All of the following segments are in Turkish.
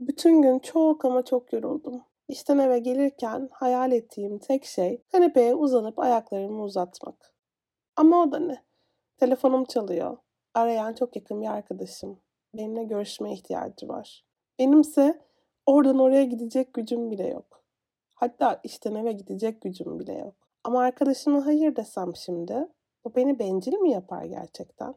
Bütün gün çok ama çok yoruldum. İşten eve gelirken hayal ettiğim tek şey kanepeye uzanıp ayaklarımı uzatmak. Ama o da ne? Telefonum çalıyor. Arayan çok yakın bir arkadaşım. Benimle görüşmeye ihtiyacı var. Benimse oradan oraya gidecek gücüm bile yok. Hatta işten eve gidecek gücüm bile yok. Ama arkadaşıma hayır desem şimdi, bu beni bencil mi yapar gerçekten?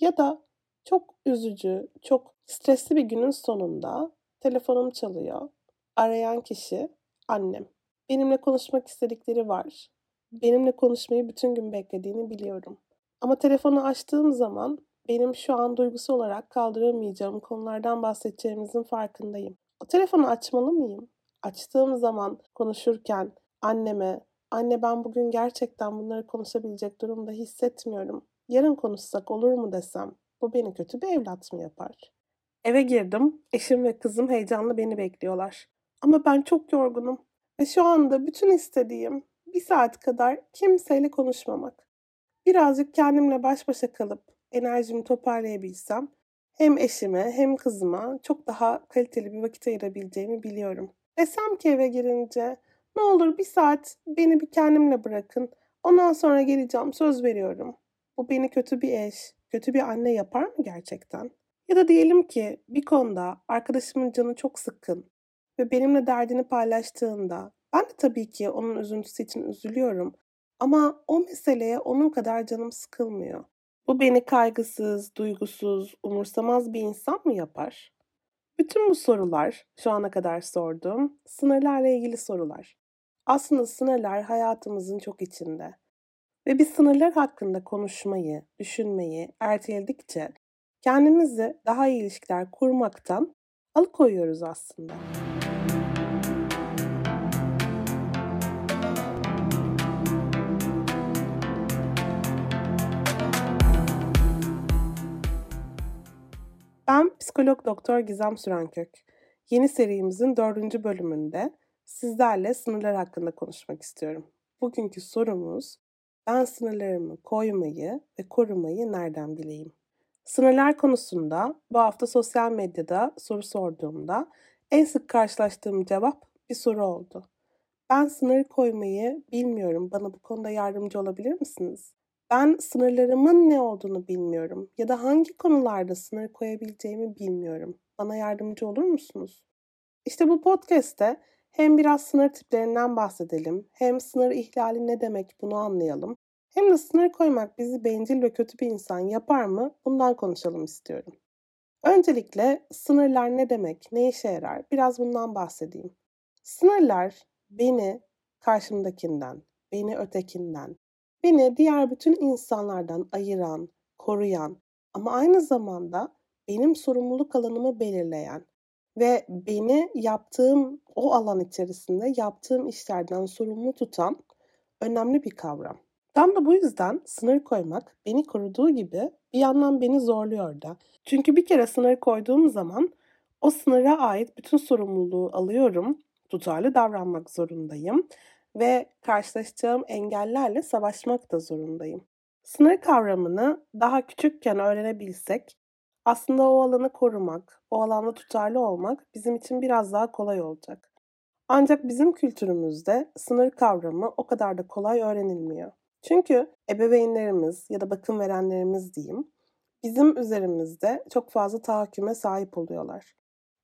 Ya da çok üzücü, çok stresli bir günün sonunda telefonum çalıyor. Arayan kişi annem. Benimle konuşmak istedikleri var. Benimle konuşmayı bütün gün beklediğini biliyorum. Ama telefonu açtığım zaman benim şu an duygusal olarak kaldıramayacağım konulardan bahsedeceğimizin farkındayım. O telefonu açmalı mıyım? Açtığım zaman konuşurken anneme, anne ben bugün gerçekten bunları konuşabilecek durumda hissetmiyorum. Yarın konuşsak olur mu desem bu beni kötü bir evlat mı yapar? Eve girdim. Eşim ve kızım heyecanla beni bekliyorlar. Ama ben çok yorgunum. Ve şu anda bütün istediğim bir saat kadar kimseyle konuşmamak. Birazcık kendimle baş başa kalıp enerjimi toparlayabilsem hem eşime hem kızıma çok daha kaliteli bir vakit ayırabileceğimi biliyorum. Desem ki eve girince ne olur bir saat beni bir kendimle bırakın. Ondan sonra geleceğim söz veriyorum. Bu beni kötü bir eş, kötü bir anne yapar mı gerçekten? Ya da diyelim ki bir konuda arkadaşımın canı çok sıkkın ve benimle derdini paylaştığında ben de tabii ki onun üzüntüsü için üzülüyorum ama o meseleye onun kadar canım sıkılmıyor. Bu beni kaygısız, duygusuz, umursamaz bir insan mı yapar? Bütün bu sorular, şu ana kadar sorduğum, sınırlarla ilgili sorular. Aslında sınırlar hayatımızın çok içinde. Ve biz sınırlar hakkında konuşmayı, düşünmeyi erteledikçe kendimizi daha iyi ilişkiler kurmaktan alıkoyuyoruz aslında. Ben psikolog doktor Gizem Sürenkök. Yeni serimizin dördüncü bölümünde sizlerle sınırlar hakkında konuşmak istiyorum. Bugünkü sorumuz ben sınırlarımı koymayı ve korumayı nereden bileyim? Sınırlar konusunda bu hafta sosyal medyada soru sorduğumda en sık karşılaştığım cevap bir soru oldu. Ben sınır koymayı bilmiyorum. Bana bu konuda yardımcı olabilir misiniz? Ben sınırlarımın ne olduğunu bilmiyorum ya da hangi konularda sınır koyabileceğimi bilmiyorum. Bana yardımcı olur musunuz? İşte bu podcast'te hem biraz sınır tiplerinden bahsedelim, hem sınır ihlali ne demek bunu anlayalım, hem de sınır koymak bizi bencil ve kötü bir insan yapar mı? Bundan konuşalım istiyorum. Öncelikle sınırlar ne demek, ne işe yarar? Biraz bundan bahsedeyim. Sınırlar beni karşımdakinden, beni ötekinden, beni diğer bütün insanlardan ayıran, koruyan ama aynı zamanda benim sorumluluk alanımı belirleyen ve beni yaptığım o alan içerisinde yaptığım işlerden sorumlu tutan önemli bir kavram. Tam da bu yüzden sınır koymak beni koruduğu gibi bir yandan beni zorluyor da. Çünkü bir kere sınır koyduğum zaman o sınıra ait bütün sorumluluğu alıyorum. Tutarlı davranmak zorundayım ve karşılaşacağım engellerle savaşmak da zorundayım. Sınır kavramını daha küçükken öğrenebilsek aslında o alanı korumak, o alanda tutarlı olmak bizim için biraz daha kolay olacak. Ancak bizim kültürümüzde sınır kavramı o kadar da kolay öğrenilmiyor. Çünkü ebeveynlerimiz ya da bakım verenlerimiz diyeyim, bizim üzerimizde çok fazla tahakküme sahip oluyorlar.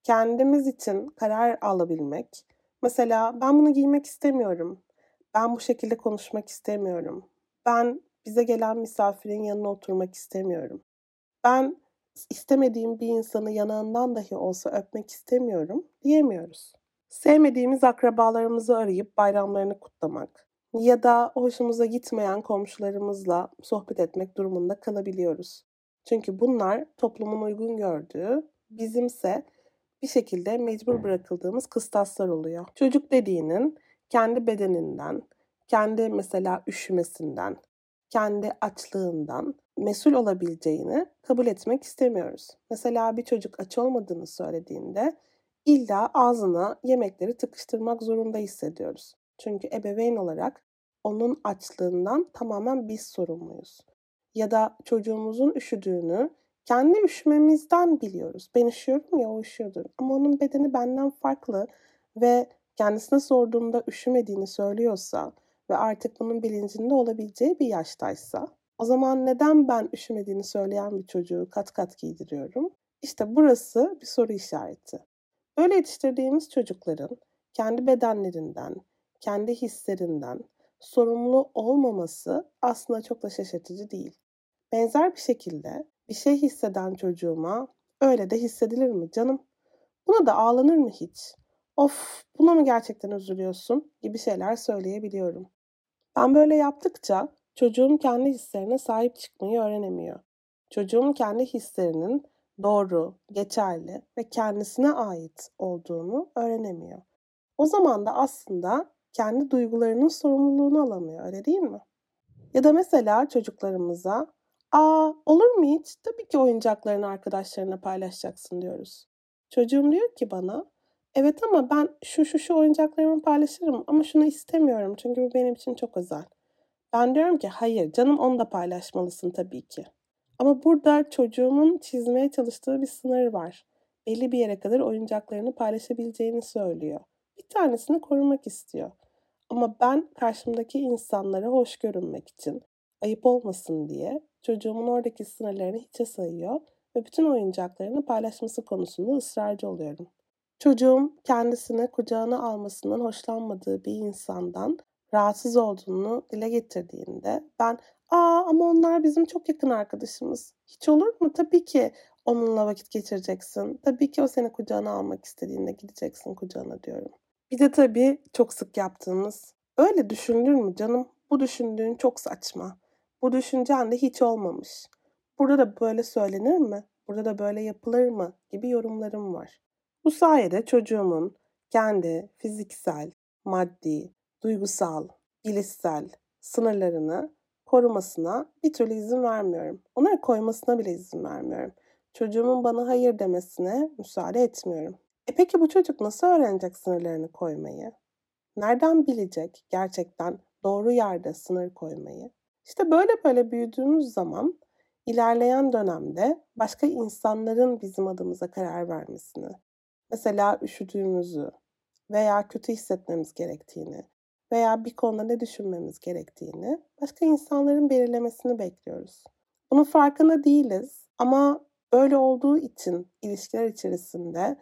Kendimiz için karar alabilmek, mesela ben bunu giymek istemiyorum, ben bu şekilde konuşmak istemiyorum, ben bize gelen misafirin yanına oturmak istemiyorum, ben istemediğim bir insanı yanağından dahi olsa öpmek istemiyorum diyemiyoruz. Sevmediğimiz akrabalarımızı arayıp bayramlarını kutlamak, ya da hoşumuza gitmeyen komşularımızla sohbet etmek durumunda kalabiliyoruz. Çünkü bunlar toplumun uygun gördüğü, bizimse bir şekilde mecbur bırakıldığımız kıstaslar oluyor. Çocuk dediğinin kendi bedeninden, kendi mesela üşümesinden, kendi açlığından mesul olabileceğini kabul etmek istemiyoruz. Mesela bir çocuk aç olmadığını söylediğinde illa ağzına yemekleri tıkıştırmak zorunda hissediyoruz. Çünkü ebeveyn olarak onun açlığından tamamen biz sorumluyuz. Ya da çocuğumuzun üşüdüğünü Kendi üşümemizden biliyoruz. Ben üşüyorum ya o üşüyordur. Ama onun bedeni benden farklı ve kendisine sorduğumda üşümediğini söylüyorsa ve artık bunun bilincinde olabileceği bir yaştaysa o zaman neden ben üşümediğini söyleyen bir çocuğu kat kat giydiriyorum? İşte burası bir soru işareti. Böyle yetiştirdiğimiz çocukların kendi bedenlerinden, kendi hislerinden sorumlu olmaması aslında çok da şaşırtıcı değil. Benzer bir şekilde bir şey hisseden çocuğuma öyle de hissedilir mi canım? Buna da ağlanır mı hiç? Of buna mı gerçekten üzülüyorsun gibi şeyler söyleyebiliyorum. Ben böyle yaptıkça çocuğum kendi hislerine sahip çıkmayı öğrenemiyor. Çocuğum kendi hislerinin doğru, geçerli ve kendisine ait olduğunu öğrenemiyor. O zaman da aslında kendi duygularının sorumluluğunu alamıyor, öyle değil mi? Ya da mesela çocuklarımıza, "Aa, olur mu hiç? Tabii ki oyuncaklarını arkadaşlarına paylaşacaksın." diyoruz. Çocuğum diyor ki bana, "Evet ama ben şu şu şu oyuncaklarımı paylaşırım ama şunu istemiyorum çünkü bu benim için çok özel." Ben diyorum ki, "Hayır canım, onu da paylaşmalısın tabii ki." Ama burada çocuğumun çizmeye çalıştığı bir sınır var. Belli bir yere kadar oyuncaklarını paylaşabileceğini söylüyor. Bir tanesini korumak istiyor. Ama ben karşımdaki insanlara hoş görünmek için, ayıp olmasın diye çocuğumun oradaki sınırlarını hiçe sayıyor ve bütün oyuncaklarını paylaşması konusunda ısrarcı oluyorum. Çocuğum kendisini kucağına almasından hoşlanmadığı bir insandan rahatsız olduğunu dile getirdiğinde ben aa ama onlar bizim çok yakın arkadaşımız. Hiç olur mu? Tabii ki onunla vakit geçireceksin. Tabii ki o seni kucağına almak istediğinde gideceksin kucağına diyorum. Bir de tabii çok sık yaptığımız öyle düşündün mü canım? Bu düşündüğün çok saçma. Bu düşüncen de hiç olmamış. Burada da böyle söylenir mi? Burada da böyle yapılır mı? gibi yorumlarım var. Bu sayede çocuğumun kendi fiziksel, maddi, duygusal, bilişsel sınırlarını korumasına bir türlü izin vermiyorum. Onları koymasına bile izin vermiyorum. Çocuğumun bana hayır demesine müsaade etmiyorum. E peki bu çocuk nasıl öğrenecek sınırlarını koymayı? Nereden bilecek gerçekten doğru yerde sınır koymayı? İşte böyle böyle büyüdüğümüz zaman ilerleyen dönemde başka insanların bizim adımıza karar vermesini, mesela üşüdüğümüzü veya kötü hissetmemiz gerektiğini veya bir konuda ne düşünmemiz gerektiğini başka insanların belirlemesini bekliyoruz. Bunun farkında değiliz ama böyle olduğu için ilişkiler içerisinde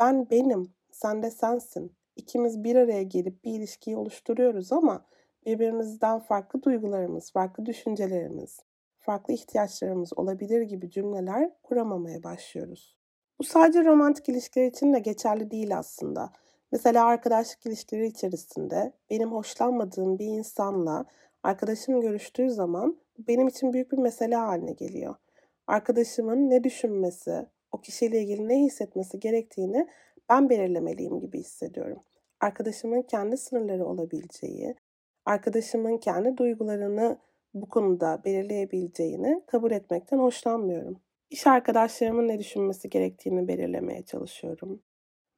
ben benim, sen de sensin. İkimiz bir araya gelip bir ilişkiyi oluşturuyoruz ama birbirimizden farklı duygularımız, farklı düşüncelerimiz, farklı ihtiyaçlarımız olabilir gibi cümleler kuramamaya başlıyoruz. Bu sadece romantik ilişkiler için de geçerli değil aslında. Mesela arkadaşlık ilişkileri içerisinde benim hoşlanmadığım bir insanla arkadaşım görüştüğü zaman benim için büyük bir mesele haline geliyor. Arkadaşımın ne düşünmesi, o kişiyle ilgili ne hissetmesi gerektiğini ben belirlemeliyim gibi hissediyorum. Arkadaşımın kendi sınırları olabileceği, arkadaşımın kendi duygularını bu konuda belirleyebileceğini kabul etmekten hoşlanmıyorum. İş arkadaşlarımın ne düşünmesi gerektiğini belirlemeye çalışıyorum.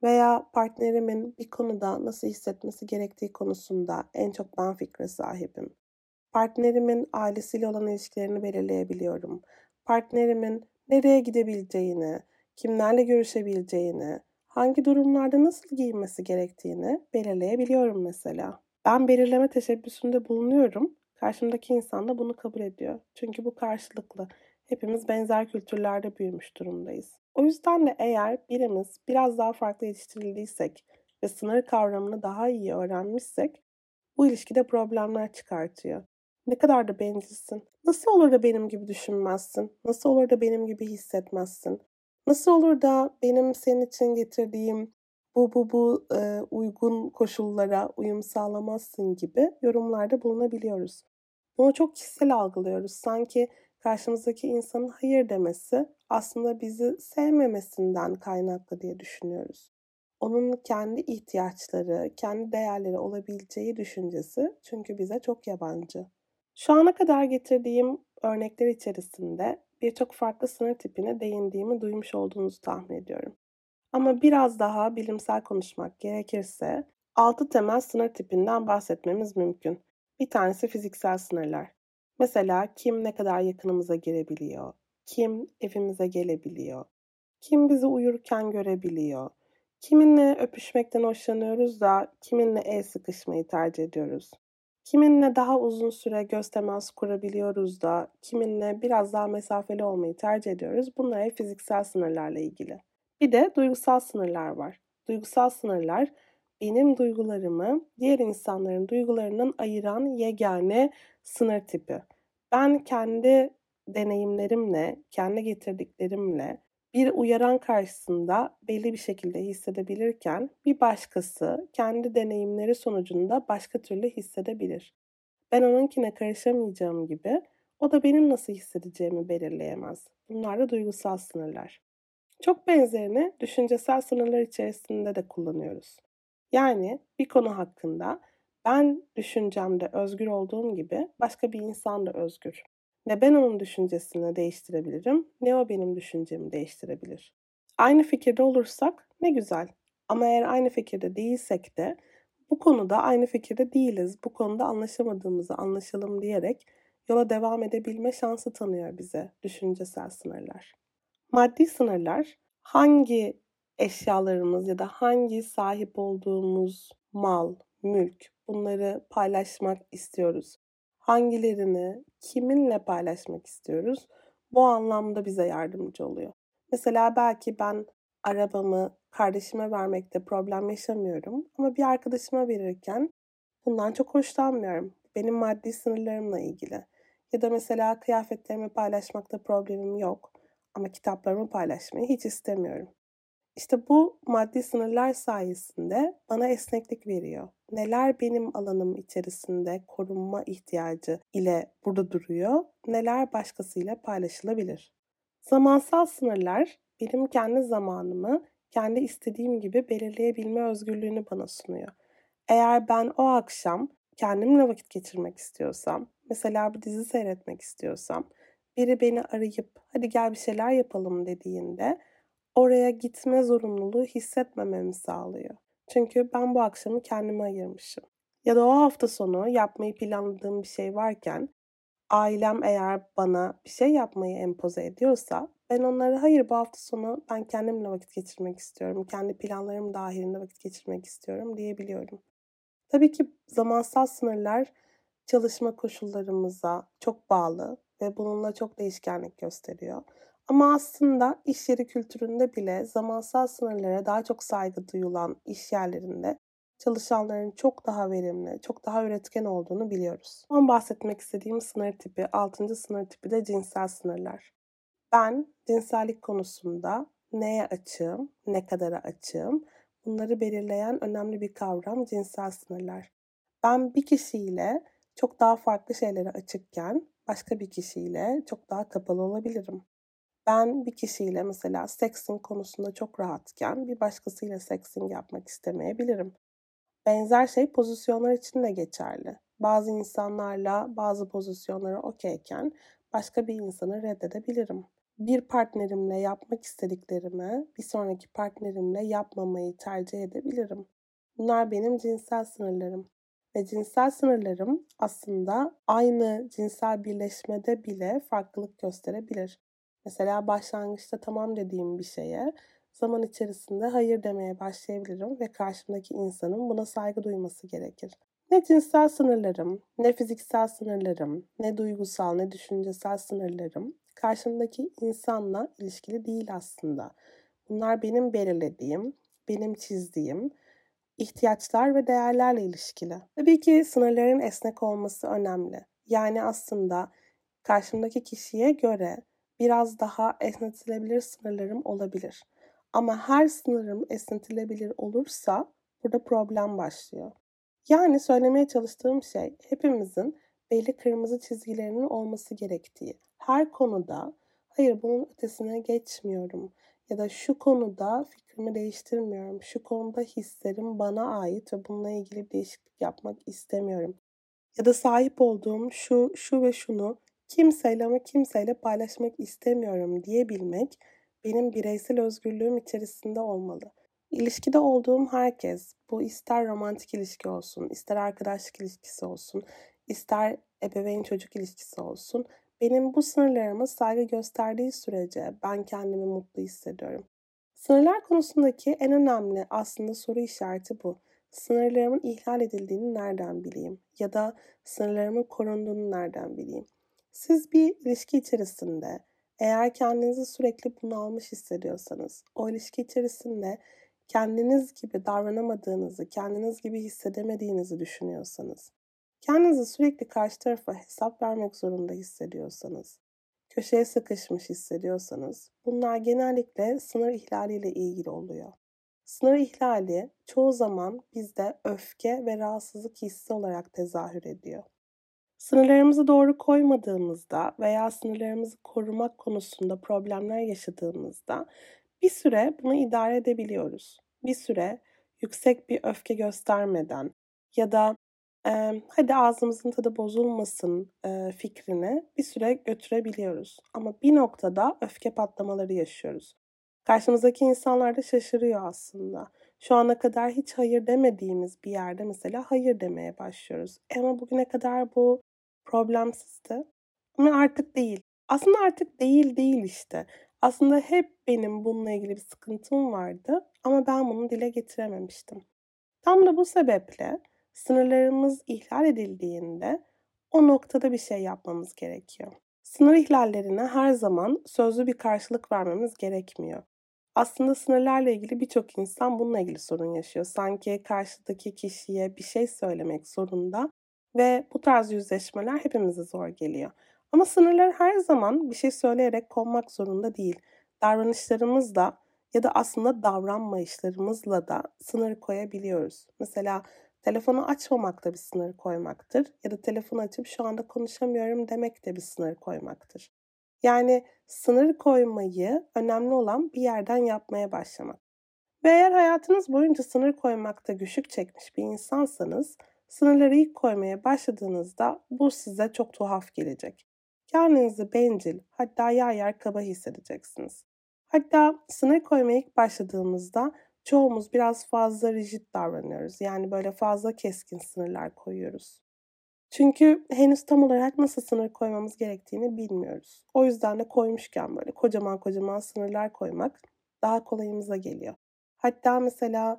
Veya partnerimin bir konuda nasıl hissetmesi gerektiği konusunda en çok ben fikre sahibim. Partnerimin ailesiyle olan ilişkilerini belirleyebiliyorum. Partnerimin nereye gidebileceğini, kimlerle görüşebileceğini, hangi durumlarda nasıl giyinmesi gerektiğini belirleyebiliyorum mesela. Ben belirleme teşebbüsünde bulunuyorum. Karşımdaki insan da bunu kabul ediyor. Çünkü bu karşılıklı. Hepimiz benzer kültürlerde büyümüş durumdayız. O yüzden de eğer birimiz biraz daha farklı yetiştirildiysek ve sınır kavramını daha iyi öğrenmişsek bu ilişkide problemler çıkartıyor. Ne kadar da bencilsin. Nasıl olur da benim gibi düşünmezsin? Nasıl olur da benim gibi hissetmezsin? Nasıl olur da benim senin için getirdiğim bu bu bu e, uygun koşullara uyum sağlamazsın gibi yorumlarda bulunabiliyoruz. Bunu çok kişisel algılıyoruz. Sanki karşımızdaki insanın hayır demesi aslında bizi sevmemesinden kaynaklı diye düşünüyoruz. Onun kendi ihtiyaçları, kendi değerleri olabileceği düşüncesi çünkü bize çok yabancı. Şu ana kadar getirdiğim örnekler içerisinde birçok farklı sınır tipine değindiğimi duymuş olduğunuzu tahmin ediyorum. Ama biraz daha bilimsel konuşmak gerekirse altı temel sınır tipinden bahsetmemiz mümkün. Bir tanesi fiziksel sınırlar. Mesela kim ne kadar yakınımıza girebiliyor, kim evimize gelebiliyor, kim bizi uyurken görebiliyor, kiminle öpüşmekten hoşlanıyoruz da kiminle el sıkışmayı tercih ediyoruz. Kiminle daha uzun süre göz teması kurabiliyoruz da kiminle biraz daha mesafeli olmayı tercih ediyoruz. Bunlar fiziksel sınırlarla ilgili. Bir de duygusal sınırlar var. Duygusal sınırlar benim duygularımı diğer insanların duygularından ayıran yegane sınır tipi. Ben kendi deneyimlerimle, kendi getirdiklerimle bir uyaran karşısında belli bir şekilde hissedebilirken bir başkası kendi deneyimleri sonucunda başka türlü hissedebilir. Ben onunkine karışamayacağım gibi o da benim nasıl hissedeceğimi belirleyemez. Bunlar da duygusal sınırlar. Çok benzerini düşüncesel sınırlar içerisinde de kullanıyoruz. Yani bir konu hakkında ben düşüncemde özgür olduğum gibi başka bir insan da özgür. Ne ben onun düşüncesini değiştirebilirim ne o benim düşüncemi değiştirebilir. Aynı fikirde olursak ne güzel. Ama eğer aynı fikirde değilsek de bu konuda aynı fikirde değiliz. Bu konuda anlaşamadığımızı anlaşalım diyerek yola devam edebilme şansı tanıyor bize düşüncesel sınırlar. Maddi sınırlar hangi eşyalarımız ya da hangi sahip olduğumuz mal, mülk bunları paylaşmak istiyoruz? Hangilerini kiminle paylaşmak istiyoruz? Bu anlamda bize yardımcı oluyor. Mesela belki ben arabamı kardeşime vermekte problem yaşamıyorum ama bir arkadaşıma verirken bundan çok hoşlanmıyorum. Benim maddi sınırlarımla ilgili. Ya da mesela kıyafetlerimi paylaşmakta problemim yok ama kitaplarımı paylaşmayı hiç istemiyorum. İşte bu maddi sınırlar sayesinde bana esneklik veriyor. Neler benim alanım içerisinde korunma ihtiyacı ile burada duruyor, neler başkasıyla paylaşılabilir. Zamansal sınırlar benim kendi zamanımı kendi istediğim gibi belirleyebilme özgürlüğünü bana sunuyor. Eğer ben o akşam kendimle vakit geçirmek istiyorsam, mesela bir dizi seyretmek istiyorsam, biri beni arayıp hadi gel bir şeyler yapalım dediğinde oraya gitme zorunluluğu hissetmememi sağlıyor. Çünkü ben bu akşamı kendime ayırmışım. Ya da o hafta sonu yapmayı planladığım bir şey varken ailem eğer bana bir şey yapmayı empoze ediyorsa ben onlara hayır bu hafta sonu ben kendimle vakit geçirmek istiyorum. Kendi planlarım dahilinde vakit geçirmek istiyorum diyebiliyorum. Tabii ki zamansal sınırlar çalışma koşullarımıza çok bağlı ve bununla çok değişkenlik gösteriyor. Ama aslında iş yeri kültüründe bile zamansal sınırlara daha çok saygı duyulan iş yerlerinde çalışanların çok daha verimli, çok daha üretken olduğunu biliyoruz. Son bahsetmek istediğim sınır tipi, altıncı sınır tipi de cinsel sınırlar. Ben cinsellik konusunda neye açığım, ne kadara açığım, bunları belirleyen önemli bir kavram cinsel sınırlar. Ben bir kişiyle çok daha farklı şeylere açıkken başka bir kişiyle çok daha kapalı olabilirim. Ben bir kişiyle mesela sexting konusunda çok rahatken bir başkasıyla sexting yapmak istemeyebilirim. Benzer şey pozisyonlar için de geçerli. Bazı insanlarla bazı pozisyonlara okeyken başka bir insanı reddedebilirim. Bir partnerimle yapmak istediklerimi bir sonraki partnerimle yapmamayı tercih edebilirim. Bunlar benim cinsel sınırlarım. Ve cinsel sınırlarım aslında aynı cinsel birleşmede bile farklılık gösterebilir. Mesela başlangıçta tamam dediğim bir şeye zaman içerisinde hayır demeye başlayabilirim ve karşımdaki insanın buna saygı duyması gerekir. Ne cinsel sınırlarım, ne fiziksel sınırlarım, ne duygusal, ne düşüncesel sınırlarım karşımdaki insanla ilişkili değil aslında. Bunlar benim belirlediğim, benim çizdiğim ihtiyaçlar ve değerlerle ilişkili. Tabii ki sınırların esnek olması önemli. Yani aslında karşımdaki kişiye göre biraz daha esnetilebilir sınırlarım olabilir. Ama her sınırım esnetilebilir olursa burada problem başlıyor. Yani söylemeye çalıştığım şey hepimizin belli kırmızı çizgilerinin olması gerektiği. Her konuda hayır bunun ötesine geçmiyorum ya da şu konuda fikrimi değiştirmiyorum. Şu konuda hislerim bana ait ve bununla ilgili bir değişiklik yapmak istemiyorum. Ya da sahip olduğum şu, şu ve şunu kimseyle ama kimseyle paylaşmak istemiyorum diyebilmek benim bireysel özgürlüğüm içerisinde olmalı. İlişkide olduğum herkes, bu ister romantik ilişki olsun, ister arkadaşlık ilişkisi olsun, ister ebeveyn çocuk ilişkisi olsun, benim bu sınırlarıma saygı gösterdiği sürece ben kendimi mutlu hissediyorum. Sınırlar konusundaki en önemli aslında soru işareti bu. Sınırlarımın ihlal edildiğini nereden bileyim? Ya da sınırlarımın korunduğunu nereden bileyim? Siz bir ilişki içerisinde eğer kendinizi sürekli bunalmış hissediyorsanız, o ilişki içerisinde kendiniz gibi davranamadığınızı, kendiniz gibi hissedemediğinizi düşünüyorsanız, kendinizi sürekli karşı tarafa hesap vermek zorunda hissediyorsanız, köşeye sıkışmış hissediyorsanız, bunlar genellikle sınır ihlaliyle ilgili oluyor. Sınır ihlali çoğu zaman bizde öfke ve rahatsızlık hissi olarak tezahür ediyor. Sınırlarımızı doğru koymadığımızda veya sınırlarımızı korumak konusunda problemler yaşadığımızda bir süre bunu idare edebiliyoruz. Bir süre yüksek bir öfke göstermeden ya da e, hadi ağzımızın tadı bozulmasın e, fikrini bir süre götürebiliyoruz. Ama bir noktada öfke patlamaları yaşıyoruz. Karşımızdaki insanlar da şaşırıyor aslında. Şu ana kadar hiç hayır demediğimiz bir yerde mesela hayır demeye başlıyoruz. Ama bugüne kadar bu problemsizdi. Ama artık değil. Aslında artık değil değil işte. Aslında hep benim bununla ilgili bir sıkıntım vardı ama ben bunu dile getirememiştim. Tam da bu sebeple sınırlarımız ihlal edildiğinde o noktada bir şey yapmamız gerekiyor. Sınır ihlallerine her zaman sözlü bir karşılık vermemiz gerekmiyor. Aslında sınırlarla ilgili birçok insan bununla ilgili sorun yaşıyor. Sanki karşıdaki kişiye bir şey söylemek zorunda ve bu tarz yüzleşmeler hepimize zor geliyor. Ama sınırlar her zaman bir şey söyleyerek konmak zorunda değil. Davranışlarımızla ya da aslında davranmayışlarımızla da sınır koyabiliyoruz. Mesela telefonu açmamak da bir sınır koymaktır. Ya da telefonu açıp şu anda konuşamıyorum demek de bir sınır koymaktır. Yani sınır koymayı önemli olan bir yerden yapmaya başlamak. Ve eğer hayatınız boyunca sınır koymakta güçlük çekmiş bir insansanız Sınırları ilk koymaya başladığınızda bu size çok tuhaf gelecek. Kendinizi bencil, hatta yer yer kaba hissedeceksiniz. Hatta sınır koymaya ilk başladığımızda çoğumuz biraz fazla rigid davranıyoruz. Yani böyle fazla keskin sınırlar koyuyoruz. Çünkü henüz tam olarak nasıl sınır koymamız gerektiğini bilmiyoruz. O yüzden de koymuşken böyle kocaman kocaman sınırlar koymak daha kolayımıza geliyor. Hatta mesela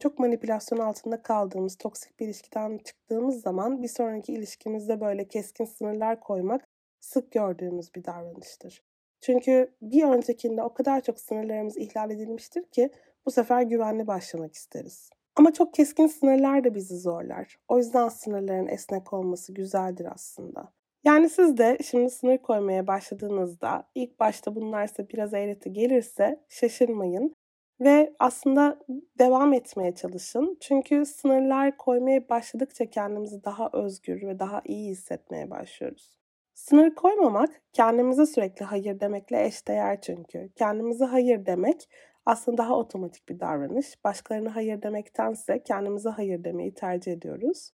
çok manipülasyon altında kaldığımız, toksik bir ilişkiden çıktığımız zaman bir sonraki ilişkimizde böyle keskin sınırlar koymak sık gördüğümüz bir davranıştır. Çünkü bir öncekinde o kadar çok sınırlarımız ihlal edilmiştir ki bu sefer güvenli başlamak isteriz. Ama çok keskin sınırlar da bizi zorlar. O yüzden sınırların esnek olması güzeldir aslında. Yani siz de şimdi sınır koymaya başladığınızda ilk başta bunlar size biraz eğreti gelirse şaşırmayın. Ve aslında devam etmeye çalışın. Çünkü sınırlar koymaya başladıkça kendimizi daha özgür ve daha iyi hissetmeye başlıyoruz. Sınır koymamak kendimize sürekli hayır demekle eşdeğer çünkü. Kendimize hayır demek aslında daha otomatik bir davranış. Başkalarına hayır demektense kendimize hayır demeyi tercih ediyoruz.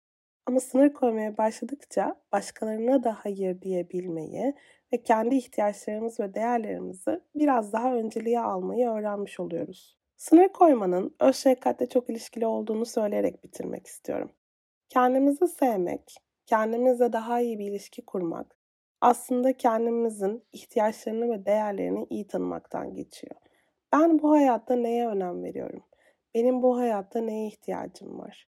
Ama sınır koymaya başladıkça başkalarına da hayır diyebilmeyi ve kendi ihtiyaçlarımız ve değerlerimizi biraz daha önceliğe almayı öğrenmiş oluyoruz. Sınır koymanın öz şefkatle çok ilişkili olduğunu söyleyerek bitirmek istiyorum. Kendimizi sevmek, kendimizle daha iyi bir ilişki kurmak aslında kendimizin ihtiyaçlarını ve değerlerini iyi tanımaktan geçiyor. Ben bu hayatta neye önem veriyorum? Benim bu hayatta neye ihtiyacım var?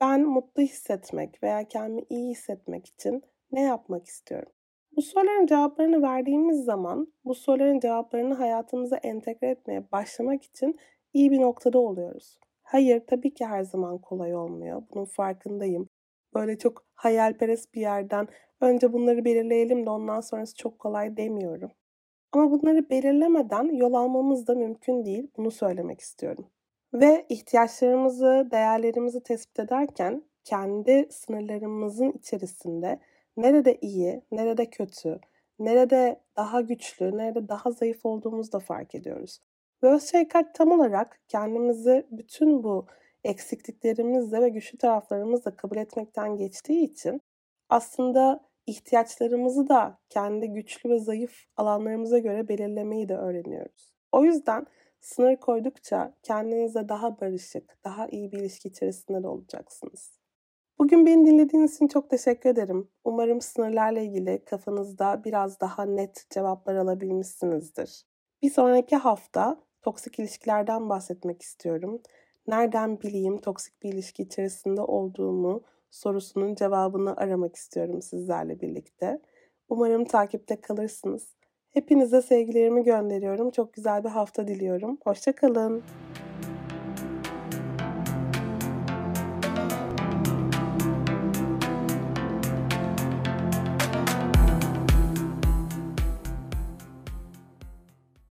Ben mutlu hissetmek veya kendimi iyi hissetmek için ne yapmak istiyorum? Bu soruların cevaplarını verdiğimiz zaman bu soruların cevaplarını hayatımıza entegre etmeye başlamak için iyi bir noktada oluyoruz. Hayır tabii ki her zaman kolay olmuyor. Bunun farkındayım. Böyle çok hayalperest bir yerden önce bunları belirleyelim de ondan sonrası çok kolay demiyorum. Ama bunları belirlemeden yol almamız da mümkün değil. Bunu söylemek istiyorum. Ve ihtiyaçlarımızı, değerlerimizi tespit ederken kendi sınırlarımızın içerisinde nerede iyi, nerede kötü, nerede daha güçlü, nerede daha zayıf olduğumuzu da fark ediyoruz. Ve şefkat tam olarak kendimizi bütün bu eksikliklerimizle ve güçlü taraflarımızla kabul etmekten geçtiği için aslında ihtiyaçlarımızı da kendi güçlü ve zayıf alanlarımıza göre belirlemeyi de öğreniyoruz. O yüzden sınır koydukça kendinize daha barışık, daha iyi bir ilişki içerisinde de olacaksınız. Bugün beni dinlediğiniz için çok teşekkür ederim. Umarım sınırlarla ilgili kafanızda biraz daha net cevaplar alabilmişsinizdir. Bir sonraki hafta toksik ilişkilerden bahsetmek istiyorum. Nereden bileyim toksik bir ilişki içerisinde olduğumu sorusunun cevabını aramak istiyorum sizlerle birlikte. Umarım takipte kalırsınız. Hepinize sevgilerimi gönderiyorum. Çok güzel bir hafta diliyorum. Hoşçakalın.